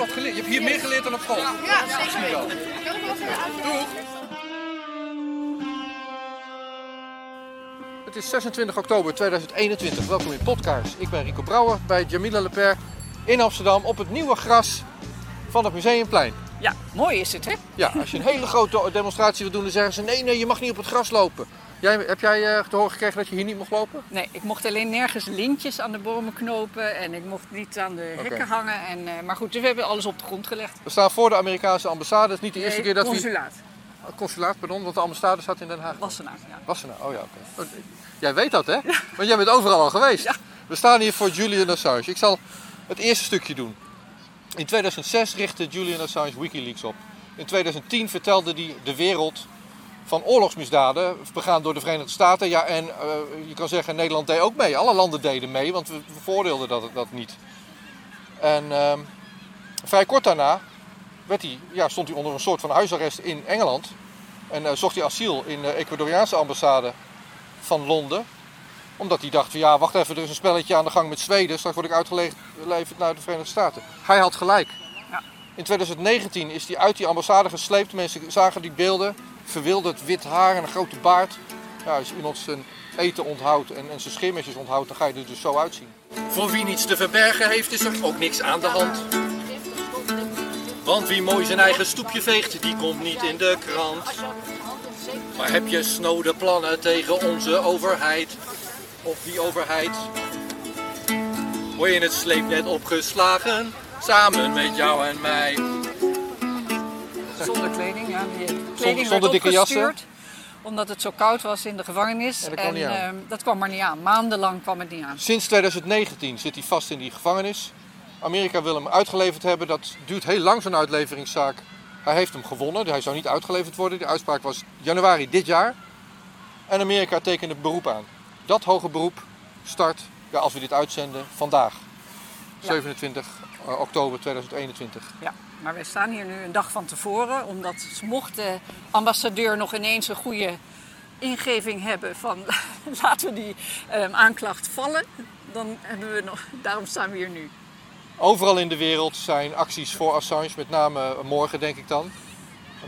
wat geleerd. Je hebt hier meer geleerd dan op school. Ja, zeker wel. Doeg! Het is 26 oktober 2021. Welkom in Podcast. Ik ben Rico Brouwer bij Jamila Leper in Amsterdam op het nieuwe gras van het Museumplein. Ja, mooi is het, hè? Ja, als je een hele grote demonstratie wil doen, dan zeggen ze: nee, nee, je mag niet op het gras lopen. Jij, heb jij uh, te horen gekregen dat je hier niet mocht lopen? Nee, ik mocht alleen nergens lintjes aan de bomen knopen en ik mocht niet aan de hekken hangen. En, uh, maar goed, dus we hebben alles op de grond gelegd. We staan voor de Amerikaanse ambassade. Het is niet de eerste nee, keer dat consulaat. we... Oh, consulaat, pardon, want de ambassade staat in Den Haag. Wassenaar, ja. Wassenaar, oh ja, oké. Okay. Jij weet dat, hè? Want jij bent overal al geweest. Ja. We staan hier voor Julian Assange. Ik zal het eerste stukje doen. In 2006 richtte Julian Assange Wikileaks op. In 2010 vertelde hij de wereld van oorlogsmisdaden begaan door de Verenigde Staten. Ja, en uh, je kan zeggen, Nederland deed ook mee. Alle landen deden mee, want we veroordeelden dat, dat niet. En uh, vrij kort daarna werd hij, ja, stond hij onder een soort van huisarrest in Engeland. En uh, zocht hij asiel in de Ecuadoriaanse ambassade van Londen. Omdat hij dacht, ja, wacht even, er is een spelletje aan de gang met Zweden. Straks word ik uitgeleverd naar de Verenigde Staten. Hij had gelijk. Ja. In 2019 is hij uit die ambassade gesleept. Mensen zagen die beelden verwilderd wit haar en een grote baard. Ja, als iemand zijn eten onthoudt en, en zijn scheermesjes onthoudt, dan ga je er dus zo uitzien. Voor wie niets te verbergen heeft, is er ook niks aan de hand. Want wie mooi zijn eigen stoepje veegt, die komt niet in de krant. Maar heb je snode plannen tegen onze overheid? Of die overheid? Word je in het sleepnet opgeslagen, samen met jou en mij? Zonder kleding, ja. Die kleding zonder werd dikke jassen? Omdat het zo koud was in de gevangenis. Ja, dat kwam en niet aan. ehm, dat kwam maar niet aan. Maandenlang kwam het niet aan. Sinds 2019 zit hij vast in die gevangenis. Amerika wil hem uitgeleverd hebben. Dat duurt heel lang, zo'n uitleveringszaak. Hij heeft hem gewonnen. Hij zou niet uitgeleverd worden. De uitspraak was januari dit jaar. En Amerika tekende beroep aan. Dat hoge beroep start, ja, als we dit uitzenden, vandaag. Ja. 27 oktober 2021. Ja, maar wij staan hier nu een dag van tevoren. Omdat mocht de ambassadeur nog ineens een goede ingeving hebben van laten we die ehm, aanklacht vallen. Dan hebben we nog, daarom staan we hier nu. Overal in de wereld zijn acties voor Assange, met name morgen denk ik dan.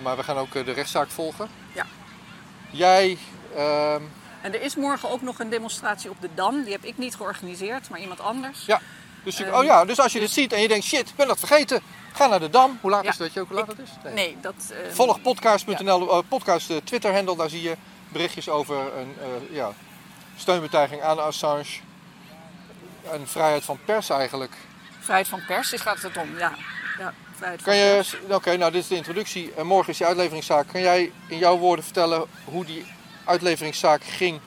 Maar we gaan ook eh, de rechtszaak volgen. Ja. Jij, ehm, En er is morgen ook nog een demonstratie op de Dam. Die heb ik niet georganiseerd, maar iemand anders. ja. Dus, je- Ehm, oh ja, dus als je dus- dit ziet en je denkt, shit, ik ben dat vergeten. Ga naar de Dam. Hoe laat Ja. is? Weet je ook hoe laat het is? Nee. Nee, dat... ehm, Volg podcast.nl, eh, podcast eh, Twitter handle, daar zie je berichtjes over een eh, ja, steunbetuiging aan Assange. En vrijheid van pers eigenlijk. Vrijheid van pers, daar gaat het om. Ja, ja vrijheid Kan van je, pers. oké, nou dit is de introductie. En morgen is die uitleveringszaak. Kan jij in jouw woorden vertellen hoe die uitleveringszaak ging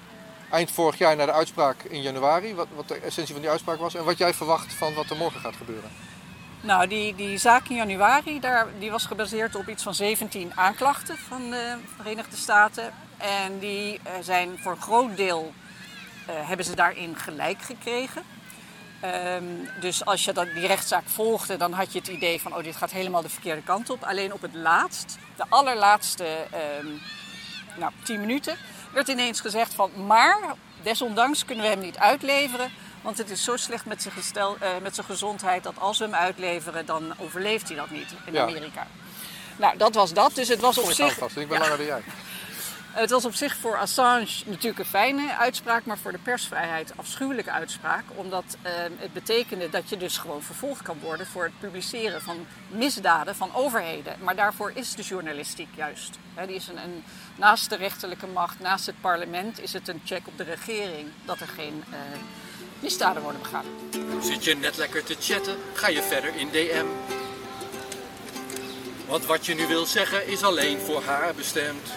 eind vorig jaar naar de uitspraak in januari? Wat, wat de essentie van die uitspraak was en wat jij verwacht van wat er morgen gaat gebeuren? Nou, die, die zaak in januari, daar, die was gebaseerd op iets van 17 aanklachten van de Verenigde Staten. En die eh, zijn voor een groot deel, eh, hebben ze daarin gelijk gekregen. Ehm, dus als je dat, die rechtszaak volgde, dan had je het idee van, oh, dit gaat helemaal de verkeerde kant op. Alleen op het laatst, de allerlaatste ehm, nou, 10 minuten, werd ineens gezegd van, maar desondanks kunnen we hem niet uitleveren. Want het is zo slecht met zijn, gestel, eh, met zijn gezondheid dat als we hem uitleveren, dan overleeft hij dat niet in Ja. Amerika. Nou, dat was dat. Dus het was op ik zich. vast, ik ben Ja. langer dan jij. Het was op zich voor Assange natuurlijk een fijne uitspraak, maar voor de persvrijheid afschuwelijke uitspraak. Omdat eh, het betekende dat je dus gewoon vervolgd kan worden voor het publiceren van misdaden van overheden. Maar daarvoor is de journalistiek juist. Die is een, een, naast de rechterlijke macht, naast het parlement, is het een check op de regering dat er geen eh, misdaden worden begaan. Zit je net lekker te chatten, ga je verder in DM. Want wat je nu wil zeggen is alleen voor haar bestemd.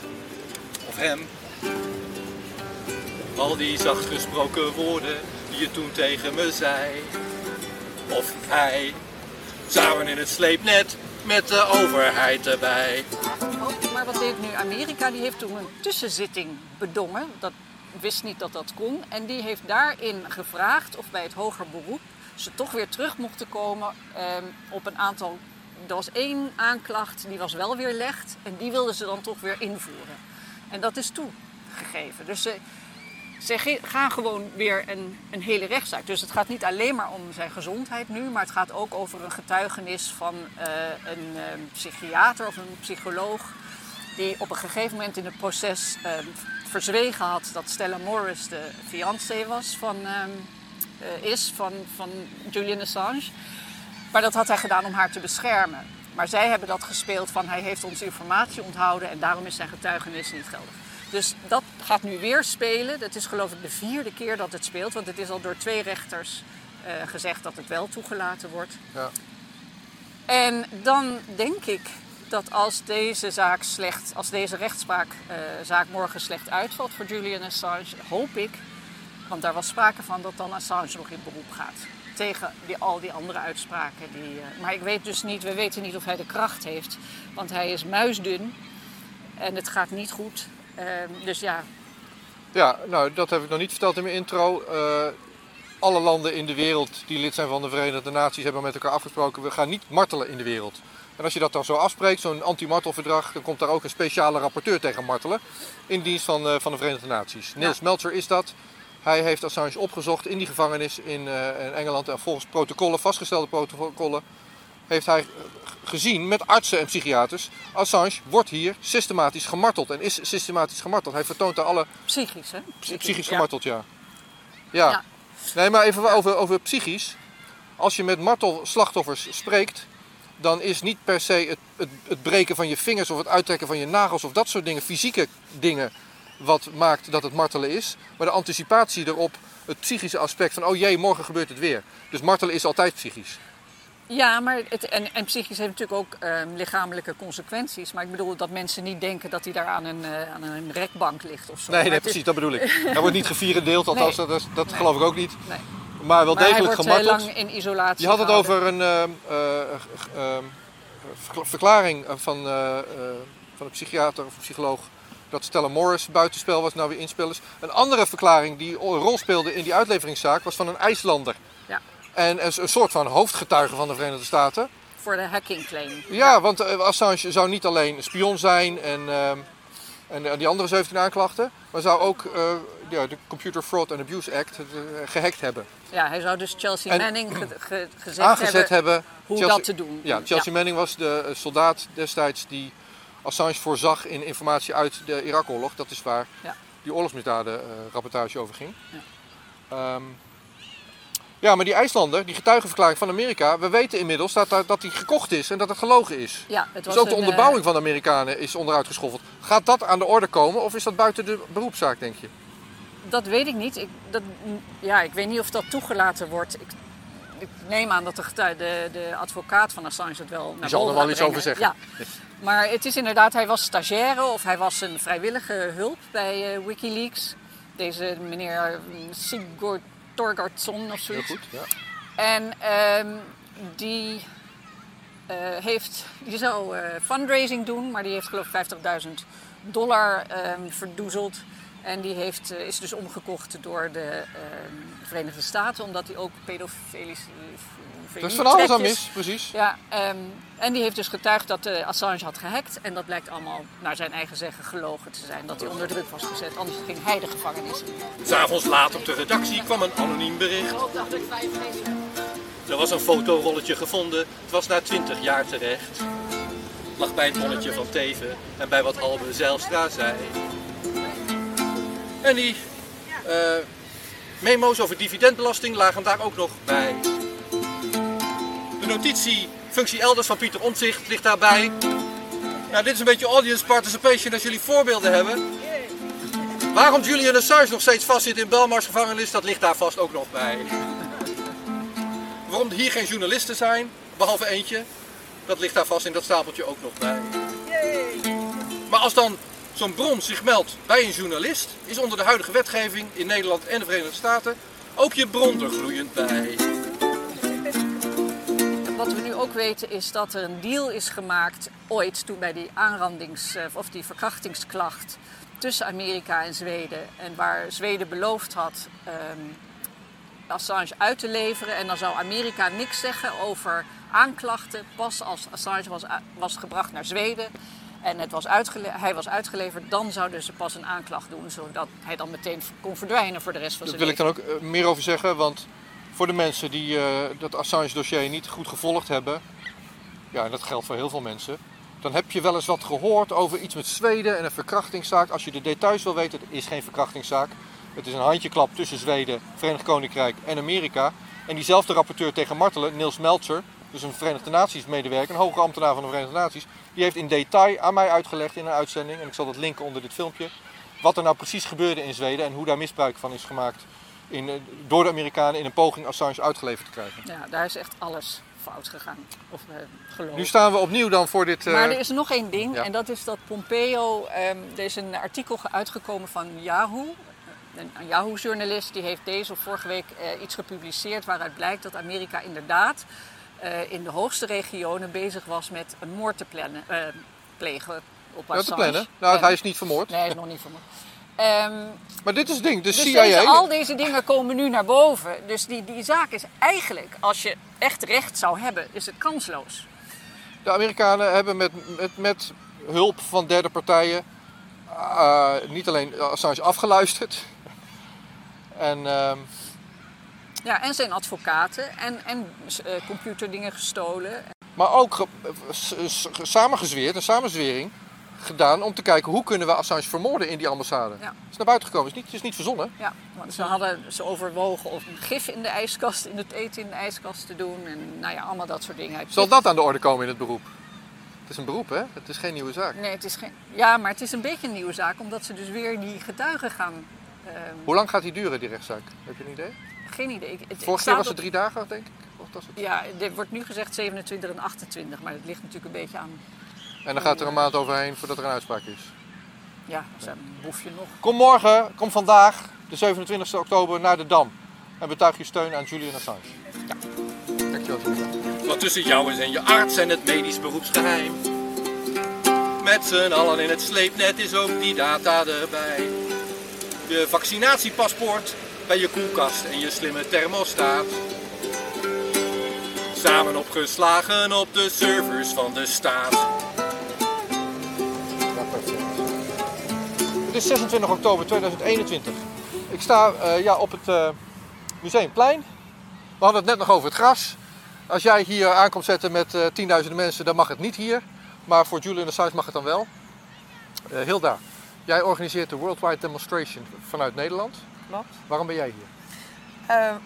Al die zacht gesproken woorden die je toen tegen me zei. Of hij. Samen in het sleepnet met de overheid erbij. Oh, maar wat deed nu Amerika? Die heeft toen een tussenzitting bedongen. Dat wist niet dat dat kon. En die heeft daarin gevraagd of bij het hoger beroep ze toch weer terug mochten komen ehm, op een aantal. Er was één aanklacht die was wel weerlegd en die wilden ze dan toch weer invoeren. En dat is toegegeven. Dus ze, ze gaan gewoon weer een, een hele rechtszaak. Dus het gaat niet alleen maar om zijn gezondheid nu, maar het gaat ook over een getuigenis van uh, een uh, psychiater of een psycholoog. Die op een gegeven moment in het proces uh, verzwegen had dat Stella Morris de fiancé was van, is van, van Julian Assange. Maar dat had hij gedaan om haar te beschermen. Maar zij hebben dat gespeeld van hij heeft ons informatie onthouden en daarom is zijn getuigenis niet geldig. Dus dat gaat nu weer spelen. Dat is geloof ik de vierde keer dat het speelt. Want het is al door twee rechters uh, gezegd dat het wel toegelaten wordt. Ja. En dan denk ik dat als deze zaak slecht, als deze rechtspraakzaak uh, morgen slecht uitvalt voor Julian Assange, hoop ik, want daar was sprake van dat dan Assange nog in beroep gaat. Tegen die, al die andere uitspraken. Die, uh, maar ik weet dus niet, we weten niet of hij de kracht heeft. Want hij is muisdun en het gaat niet goed. Ehm, dus ja. Ja, nou dat heb ik nog niet verteld in mijn intro. Uh, alle landen in de wereld die lid zijn van de Verenigde Naties hebben met elkaar afgesproken: we gaan niet martelen in de wereld. En als je dat dan zo afspreekt, zo'n anti-martelverdrag, dan komt daar ook een speciale rapporteur tegen martelen. In dienst van, uh, van de Verenigde Naties. Niels ja. Meltzer is dat. Hij heeft Assange opgezocht in die gevangenis in, uh, in Engeland. En volgens protocollen, vastgestelde protocollen, heeft hij gezien met artsen en psychiaters. Assange wordt hier systematisch gemarteld en is systematisch gemarteld. Hij vertoont daar alle... Psychisch, hè? Psychisch, psychisch gemarteld, ja. ja. ja. Nee, maar even over, over psychisch. Als je met martelslachtoffers spreekt, dan is niet per se het, het, het, breken van je vingers of het uittrekken van je nagels of dat soort dingen, fysieke dingen, wat maakt dat het martelen is. Maar de anticipatie erop, het psychische aspect van, oh jee, morgen gebeurt het weer. Dus martelen is altijd psychisch. Ja, maar het, en, en psychisch heeft natuurlijk ook um, lichamelijke consequenties. Maar ik bedoel dat mensen niet denken dat hij daar aan een, uh, aan een rekbank ligt of zo. Nee, nee precies, dat bedoel ik. Hij wordt niet gevierendeeld, althans nee. dat, dat nee. geloof ik ook niet. Nee. Maar wel maar degelijk hij wordt gemarteld. lang in isolatie Je had het over een uh, uh, verklaring van, van een psychiater of een psycholoog dat Stella Morris buitenspel was, nou weer inspel is. Een andere verklaring die een rol speelde in die uitleveringszaak was van een IJslander. Ja. En een soort van hoofdgetuige van de Verenigde Staten. Voor de hacking claim. Ja, ja. want uh, Assange zou niet alleen spion zijn en, uh, en die andere 17 aanklachten, maar zou ook uh, ja, de Computer Fraud and Abuse Act gehackt hebben. Ja, hij zou dus Chelsea en Manning ge ge gezegd aangezet hebben, hebben hoe Chelsea, dat te doen. Ja, Chelsea ja. Manning was de soldaat destijds die Assange voorzag in informatie uit de Irak-oorlog. Dat is waar ja. die oorlogsmisdaden rapportage over ging. Ja. Um, ja, maar die IJslander, die getuigenverklaring van Amerika, we weten inmiddels dat, dat die gekocht is en dat het gelogen is. Ja, het was dus ook de een, onderbouwing van de Amerikanen is onderuit geschoffeld. Gaat dat aan de orde komen of is dat buiten de beroepszaak, denk je? Dat weet ik niet. Ik, dat, ja, ik weet niet of dat toegelaten wordt. Ik, ik neem aan dat de, de, de, advocaat van Assange het wel naar Die zal er wel iets over zeggen. Ja. Maar het is inderdaad, hij was stagiaire of hij was een vrijwillige hulp bij uh, Wikileaks. Deze meneer Sigurd Torgartson of zoiets. Heel goed, ja. En um, die, uh, heeft, die zou uh, fundraising doen, maar die heeft geloof ik 50.000 dollar um, verdoezeld. En die heeft, uh, is dus omgekocht door de ehm, Verenigde Staten, omdat hij ook pedofilis er is van alles aan mis, precies. Ja, um, en die heeft dus getuigd dat uh, Assange had gehackt. En dat blijkt allemaal naar zijn eigen zeggen gelogen te zijn. Dat hij onder druk was gezet, anders ging hij de gevangenis in. S'avonds laat op de redactie kwam een anoniem bericht. Er was een fotorolletje gevonden. Het was na 20 jaar terecht. Lag bij het monnetje van Teven en bij wat Albe Zijlstra zei. En die uh, memo's over dividendbelasting lagen daar ook nog bij notitie functie elders van Pieter Omtzigt ligt daarbij. Nou, dit is een beetje audience participation als jullie voorbeelden hebben. Waarom Julian Assange nog steeds vastzit in Belmars gevangenis, dat ligt daar vast ook nog bij. Waarom hier geen journalisten zijn, behalve eentje, dat ligt daar vast in dat stapeltje ook nog bij. Maar als dan zo'n bron zich meldt bij een journalist, is onder de huidige wetgeving in Nederland en de Verenigde Staten ook je bron er gloeiend bij wat we nu ook weten is dat er een deal is gemaakt ooit toen bij die aanrandings- eh, of die verkrachtingsklacht tussen Amerika en Zweden. En waar Zweden beloofd had um, Assange uit te leveren. En dan zou Amerika niks zeggen over aanklachten pas als Assange was, was gebracht naar Zweden. en het was hij was uitgeleverd, dan zouden ze pas een aanklacht doen, zodat hij dan meteen kon verdwijnen voor de rest van Daar zijn wil ik leven. dan ook eh, meer over zeggen, want voor de mensen die eh, dat Assange-dossier niet goed gevolgd hebben, ja, en dat geldt voor heel veel mensen, dan heb je wel eens wat gehoord over iets met Zweden en een verkrachtingszaak. Als je de details wil weten, het is geen verkrachtingszaak. Het is een handjeklap tussen Zweden, Verenigd Koninkrijk en Amerika. En diezelfde rapporteur tegen Martelen, Niels Meltzer, dus een Verenigde Naties medewerker, een hoge ambtenaar van de Verenigde Naties, die heeft in detail aan mij uitgelegd in een uitzending, en ik zal dat linken onder dit filmpje, wat er nou precies gebeurde in Zweden en hoe daar misbruik van is gemaakt in, eh, door de Amerikanen in een poging Assange uitgeleverd te krijgen. Ja, daar is echt alles fout gegaan. Of eh geloof. Nu staan we opnieuw dan voor dit. eh, Maar er is nog één ding, ja. en dat is dat Pompeo. ehm, er is een artikel ge- uitgekomen van Yahoo. Een, een Yahoo-journalist die heeft deze of vorige week eh, iets gepubliceerd waaruit blijkt dat Amerika inderdaad eh, in de hoogste regionen bezig was met een moord te plannen, eh, plegen op ja, te Assange. plannen. Nou, hij is niet vermoord. Nee, hij is nog niet vermoord. Ehm, Maar dit is het ding, de dus CIA. deze, al deze dingen komen nu naar boven. Dus die, die zaak is eigenlijk, als je echt recht zou hebben, is het kansloos. De Amerikanen hebben met, met, met hulp van derde partijen eh, niet alleen Assange afgeluisterd. En ehm, Ja, en zijn advocaten en, en eh, computerdingen gestolen. Maar ook samengezweerd, een samenzwering gedaan om te kijken hoe kunnen we Assange vermoorden in die ambassade. Ja. Het is naar buiten gekomen, het is niet, is niet verzonnen. Ja, want ze hadden ze overwogen een gif in de ijskast, in het eten in de ijskast te doen. En nou ja, allemaal dat soort dingen. Zal dat aan de orde komen in het beroep? Het is een beroep, hè? Het is geen nieuwe zaak. Nee, het is geen... Ja, maar het is een beetje een nieuwe zaak, omdat ze dus weer die getuigen gaan... ehm, Hoe lang gaat die duren, die rechtszaak? Heb je een idee? geen idee. Ik- het- Vorige keer was het drie dagen, denk ik. Of was het? Ja, er wordt nu gezegd 27 en 28, maar dat ligt natuurlijk een beetje aan... En dan gaat er een maand overheen voordat er een uitspraak is. Ja, zo'n boefje nog. Kom morgen, kom vandaag, de 27 oktober, naar de Dam. En betuig je steun aan Julian Assange. Ja. Dankjewel, Julian. Wat tussen jou is en je arts en het medisch beroepsgeheim. Met z'n allen in het sleepnet is ook die data erbij. Je vaccinatiepaspoort bij je koelkast en je slimme thermostaat. Samen opgeslagen op de servers van de staat. Het is 26 oktober 2021. Ik sta eh, ja, op het eh, Museumplein. We hadden het net nog over het gras. Als jij hier aankomt zetten met eh, tienduizenden mensen, dan mag het niet hier. Maar voor Julian Assange mag het dan wel. Hilda, jij organiseert de Worldwide Demonstration vanuit Nederland. Klopt. Waarom ben jij hier?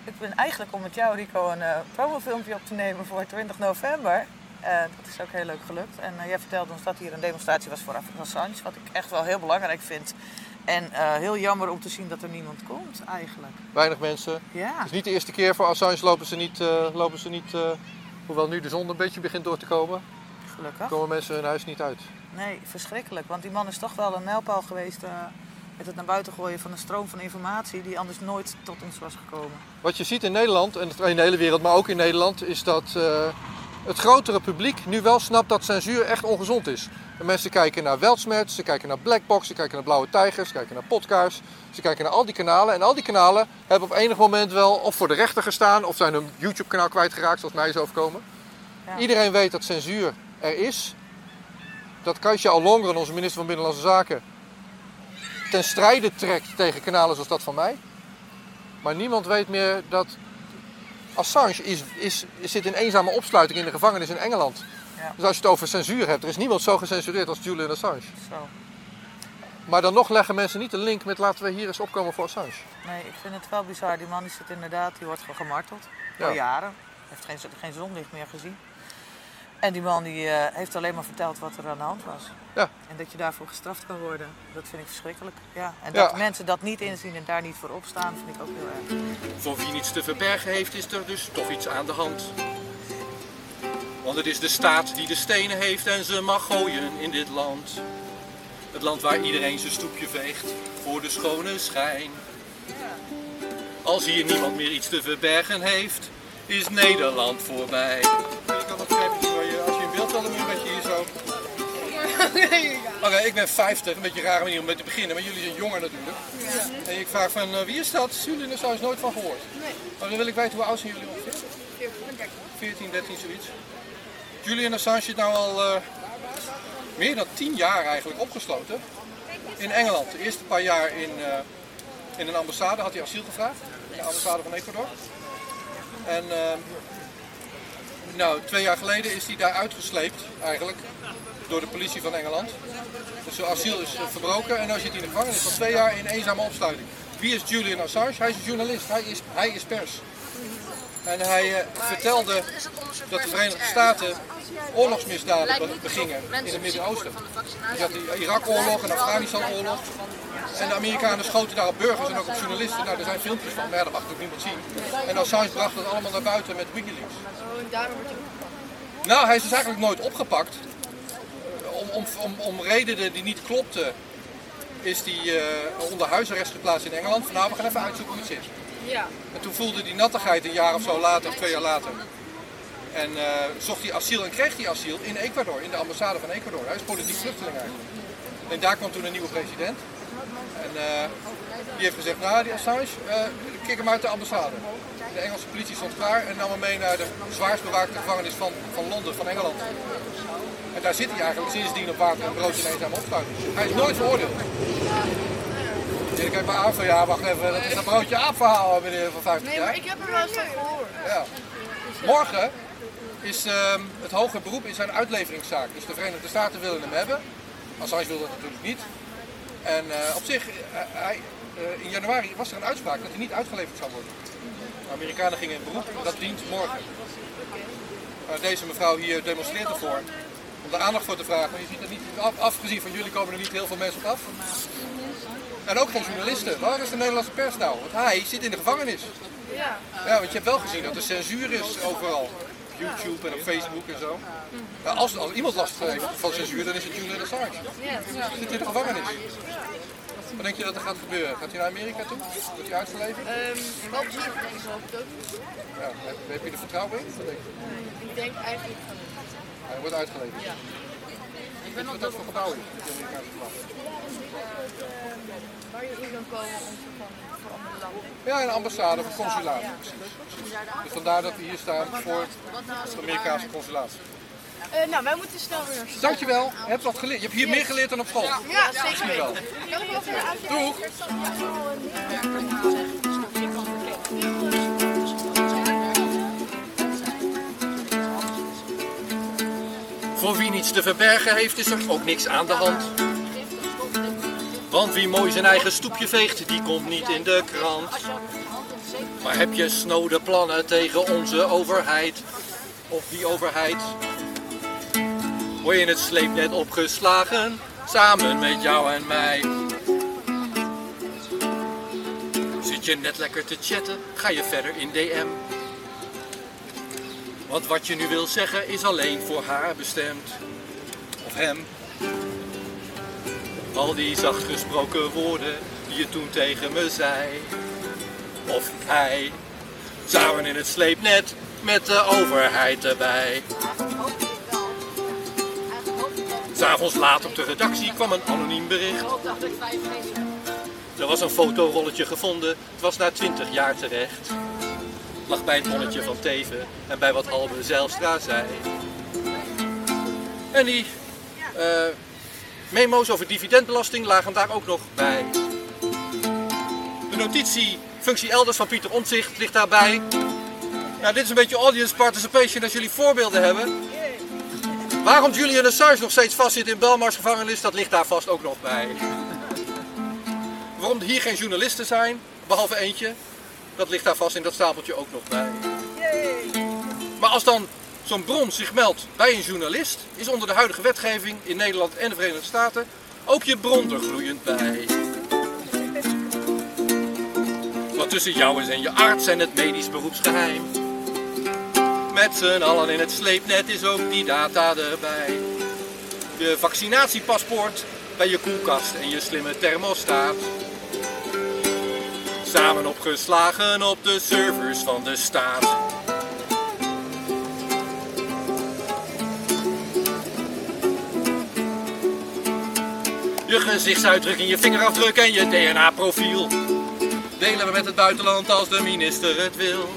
Ik ben eigenlijk om met jou, Rico, een promofilmpje op te nemen voor 20 november. Dat is ook heel leuk gelukt. En eh, jij vertelde ons dat hier een demonstratie was voor Assange, wat ik echt wel heel belangrijk vind. En eh, heel jammer om te zien dat er niemand komt, eigenlijk. Weinig mensen. Ja, Het is niet de eerste keer voor Assange lopen ze niet, eh, lopen ze niet hoewel nu de zon een beetje begint door te komen, gelukkig. komen mensen hun huis niet uit. Nee, verschrikkelijk. Want die man is toch wel een mijlpaal geweest met het naar buiten gooien van een stroom van informatie die anders nooit tot ons was gekomen. Wat je ziet in Nederland, en in de hele wereld, maar ook in Nederland, is dat het grotere publiek nu wel snapt dat censuur echt ongezond is. En mensen kijken naar Weltsmerts, ze kijken naar Blackbox, ze kijken naar Blauwe Tijgers, ze kijken naar Podcasts, ze kijken naar al die kanalen. En al die kanalen hebben op enig moment wel of voor de rechter gestaan of zijn hun YouTube-kanaal kwijtgeraakt, zoals mij is overkomen. Ja. Iedereen weet dat censuur er is. Dat Kasia Alongren, onze minister van Binnenlandse Zaken, ten strijde trekt tegen kanalen zoals dat van mij. Maar niemand weet meer dat Assange is, is, zit in eenzame opsluiting in de gevangenis in Engeland. Ja. Dus als je het over censuur hebt, er is niemand zo gecensureerd als Julian Assange. Zo. Maar dan nog leggen mensen niet de link met laten we hier eens opkomen voor Assange. Nee, ik vind het wel bizar. Die man die zit inderdaad, die wordt gemarteld. Ja. Al jaren. Heeft geen, geen zonlicht meer gezien. En die man die eh, heeft alleen maar verteld wat er aan de hand was. Ja. En dat je daarvoor gestraft kan worden, dat vind ik verschrikkelijk. Ja. En Ja. dat mensen dat niet inzien en daar niet voor opstaan, vind ik ook heel erg. Voor wie niets te verbergen heeft, is er dus toch iets aan de hand. Want het is de staat die de stenen heeft en ze mag gooien in dit land. Het land waar iedereen zijn stoepje veegt voor de schone schijn. Als hier niemand meer iets te verbergen heeft, is Nederland voorbij. Je hier zo. Oké, ik ben 50, een beetje een rare manier om mee te beginnen, maar jullie zijn jonger natuurlijk. En ik vraag van eh, wie is dat? Julian Assange nooit van gehoord. Nee. Maar dan wil ik weten hoe oud zijn jullie ongeveer? 14, 13, zoiets. Julian Assange zit nou al eh, meer dan tien jaar eigenlijk opgesloten in Engeland. De eerste paar jaar in, eh, in een ambassade had hij asiel gevraagd, de ambassade van Ecuador. En nou, twee jaar geleden is hij daar uitgesleept eigenlijk door de politie van Engeland. Dus zijn asiel is eh, verbroken en nu zit hij in de gevangenis van twee jaar in eenzame opsluiting. Wie is Julian Assange? Hij is een journalist, hij is, hij is pers. En hij eh, vertelde dat de Verenigde Staten oorlogsmisdaden be- begingen in het Midden-Oosten. Je had de Irak-oorlog en Afghanistan-oorlog. En de Amerikanen schoten daar op burgers en ook op journalisten. Nou, er zijn filmpjes van, maar dat mag natuurlijk niemand zien. En Assange bracht dat allemaal naar buiten met Wikileaks. Nou, hij is dus eigenlijk nooit opgepakt. Om, om, om, om redenen die niet klopten, is hij eh, onder huisarrest geplaatst in Engeland. Van nou, we gaan even uitzoeken hoe het zit. Ja. En toen voelde hij nattigheid een jaar of zo later, of twee jaar later. En eh, zocht hij asiel en kreeg hij asiel in Ecuador, in de ambassade van Ecuador. Hij is politiek vluchteling eigenlijk. En daar kwam toen een nieuwe president. En eh, die heeft gezegd, nou die Assange, eh kik hem uit de ambassade. De Engelse politie stond klaar en nam hem mee naar de zwaarst bewaakte gevangenis van, van Londen, van Engeland. En daar zit hij eigenlijk sindsdien op water en brood in eenzame opsluiting. Hij is nooit veroordeeld. Je kijkt maar aan van ja, wacht even, dat is een broodje aapverhaal meneer van 50 Nee, jaar. maar ik heb er wel eens van gehoord. Ja. Morgen is ehm, het hoger beroep in zijn uitleveringszaak. Dus de Verenigde Staten willen hem hebben. Assange wil dat natuurlijk niet. En eh, op zich, eh, hij, eh, in januari was er een uitspraak dat hij niet uitgeleverd zou worden. De Amerikanen gingen in beroep, dat dient morgen. Deze mevrouw hier demonstreert ervoor om de aandacht voor te vragen. Maar je ziet er niet, af, afgezien van jullie komen er niet heel veel mensen op af. En ook geen journalisten. Waar is de Nederlandse pers nou? Want hij zit in de gevangenis. Ja. Ja, want je hebt wel gezien dat er censuur is overal. Op YouTube en op Facebook en zo. Ja, als, als iemand last heeft van censuur, dan is het Julian Assange. Ja. Zit in de gevangenis. Wat denk je dat er gaat gebeuren? Gaat hij naar Amerika toe? Wordt hij uitgeleverd? Ehm, wel hoop ik ook. Ja, heb, heb je er vertrouwen in? Wat denk je? Ik denk eigenlijk van Hij wordt uitgeleverd. Ja. Ik wat dat voor gebouw is, het Amerikaanse gebouw. waar je in kan komen om van voor andere landen. Ja, een ambassade of een consulaat. Precies. Dus vandaar dat we hier staan voor het Amerikaanse consulaat. Eh, nou, wij moeten snel weer. Dankjewel, je hebt wat geleerd. Je hebt hier meer geleerd dan op school. Ja, zeker? Doeg! Voor wie niets te verbergen heeft, is er ook niks aan de hand. Want wie mooi zijn eigen stoepje veegt, die komt niet in de krant. Maar heb je snode plannen tegen onze overheid? Of die overheid? Word je in het sleepnet opgeslagen, samen met jou en mij? Zit je net lekker te chatten, ga je verder in DM. Want wat je nu wil zeggen is alleen voor haar bestemd. Of hem. Al die zacht gesproken woorden die je toen tegen me zei. Of hij. Samen in het sleepnet met de overheid erbij. S'avonds laat op de redactie kwam een anoniem bericht. Er was een fotorolletje gevonden, het was na 20 jaar terecht. Lag bij het monnetje van Teven en bij wat Albe Zijlstra zei. En die eh, memo's over dividendbelasting lagen daar ook nog bij. De notitie functie elders van Pieter Omtzigt ligt daarbij. Nou, dit is een beetje audience participation als jullie voorbeelden hebben. Waarom Julian Assange nog steeds vastzit in Belmars gevangenis, dat ligt daar vast ook nog bij. Waarom er hier geen journalisten zijn, behalve eentje, dat ligt daar vast in dat stapeltje ook nog bij. Maar als dan zo'n bron zich meldt bij een journalist, is onder de huidige wetgeving in Nederland en de Verenigde Staten ook je bron er gloeiend bij. Wat tussen jou en je arts en het medisch beroepsgeheim. Met z'n allen in het sleepnet is ook die data erbij. Je vaccinatiepaspoort bij je koelkast en je slimme thermostaat. Samen opgeslagen op de servers van de staat. Je gezichtsuitdrukking, je vingerafdruk en je DNA-profiel. Delen we met het buitenland als de minister het wil.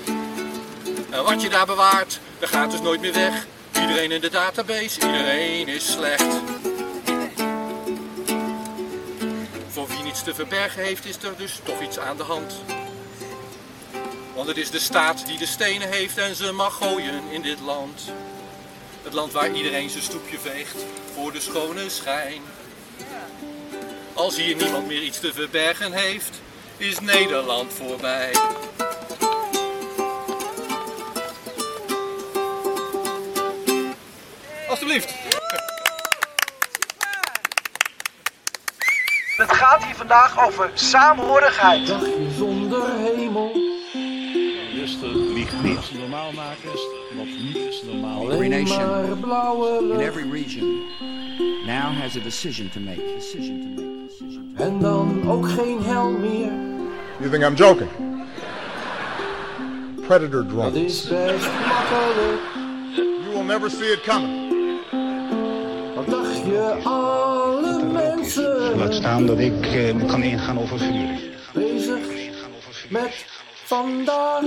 En wat je daar bewaart, dat gaat dus nooit meer weg. Iedereen in de database, iedereen is slecht. Voor wie niets te verbergen heeft, is er dus toch iets aan de hand. Want het is de staat die de stenen heeft en ze mag gooien in dit land. Het land waar iedereen zijn stoepje veegt voor de schone schijn. Als hier niemand meer iets te verbergen heeft, is Nederland voorbij. Alsjeblieft. Gaat hier vandaag over saamhorigheid. zonder hemel. Rustig, liegt niet. Wat normaal maken is wat niet normaal Alleen Every nation in lucht. every region now has a decision to make. Decision to make. Decision to En dan ook geen hel meer. You think I'm joking? Predator Dat drones. is best makkelijk. You will never see it coming. Wat dacht je, mensen Laat staan dat ik eh, kan ingaan over vuur. bezig met vandaag.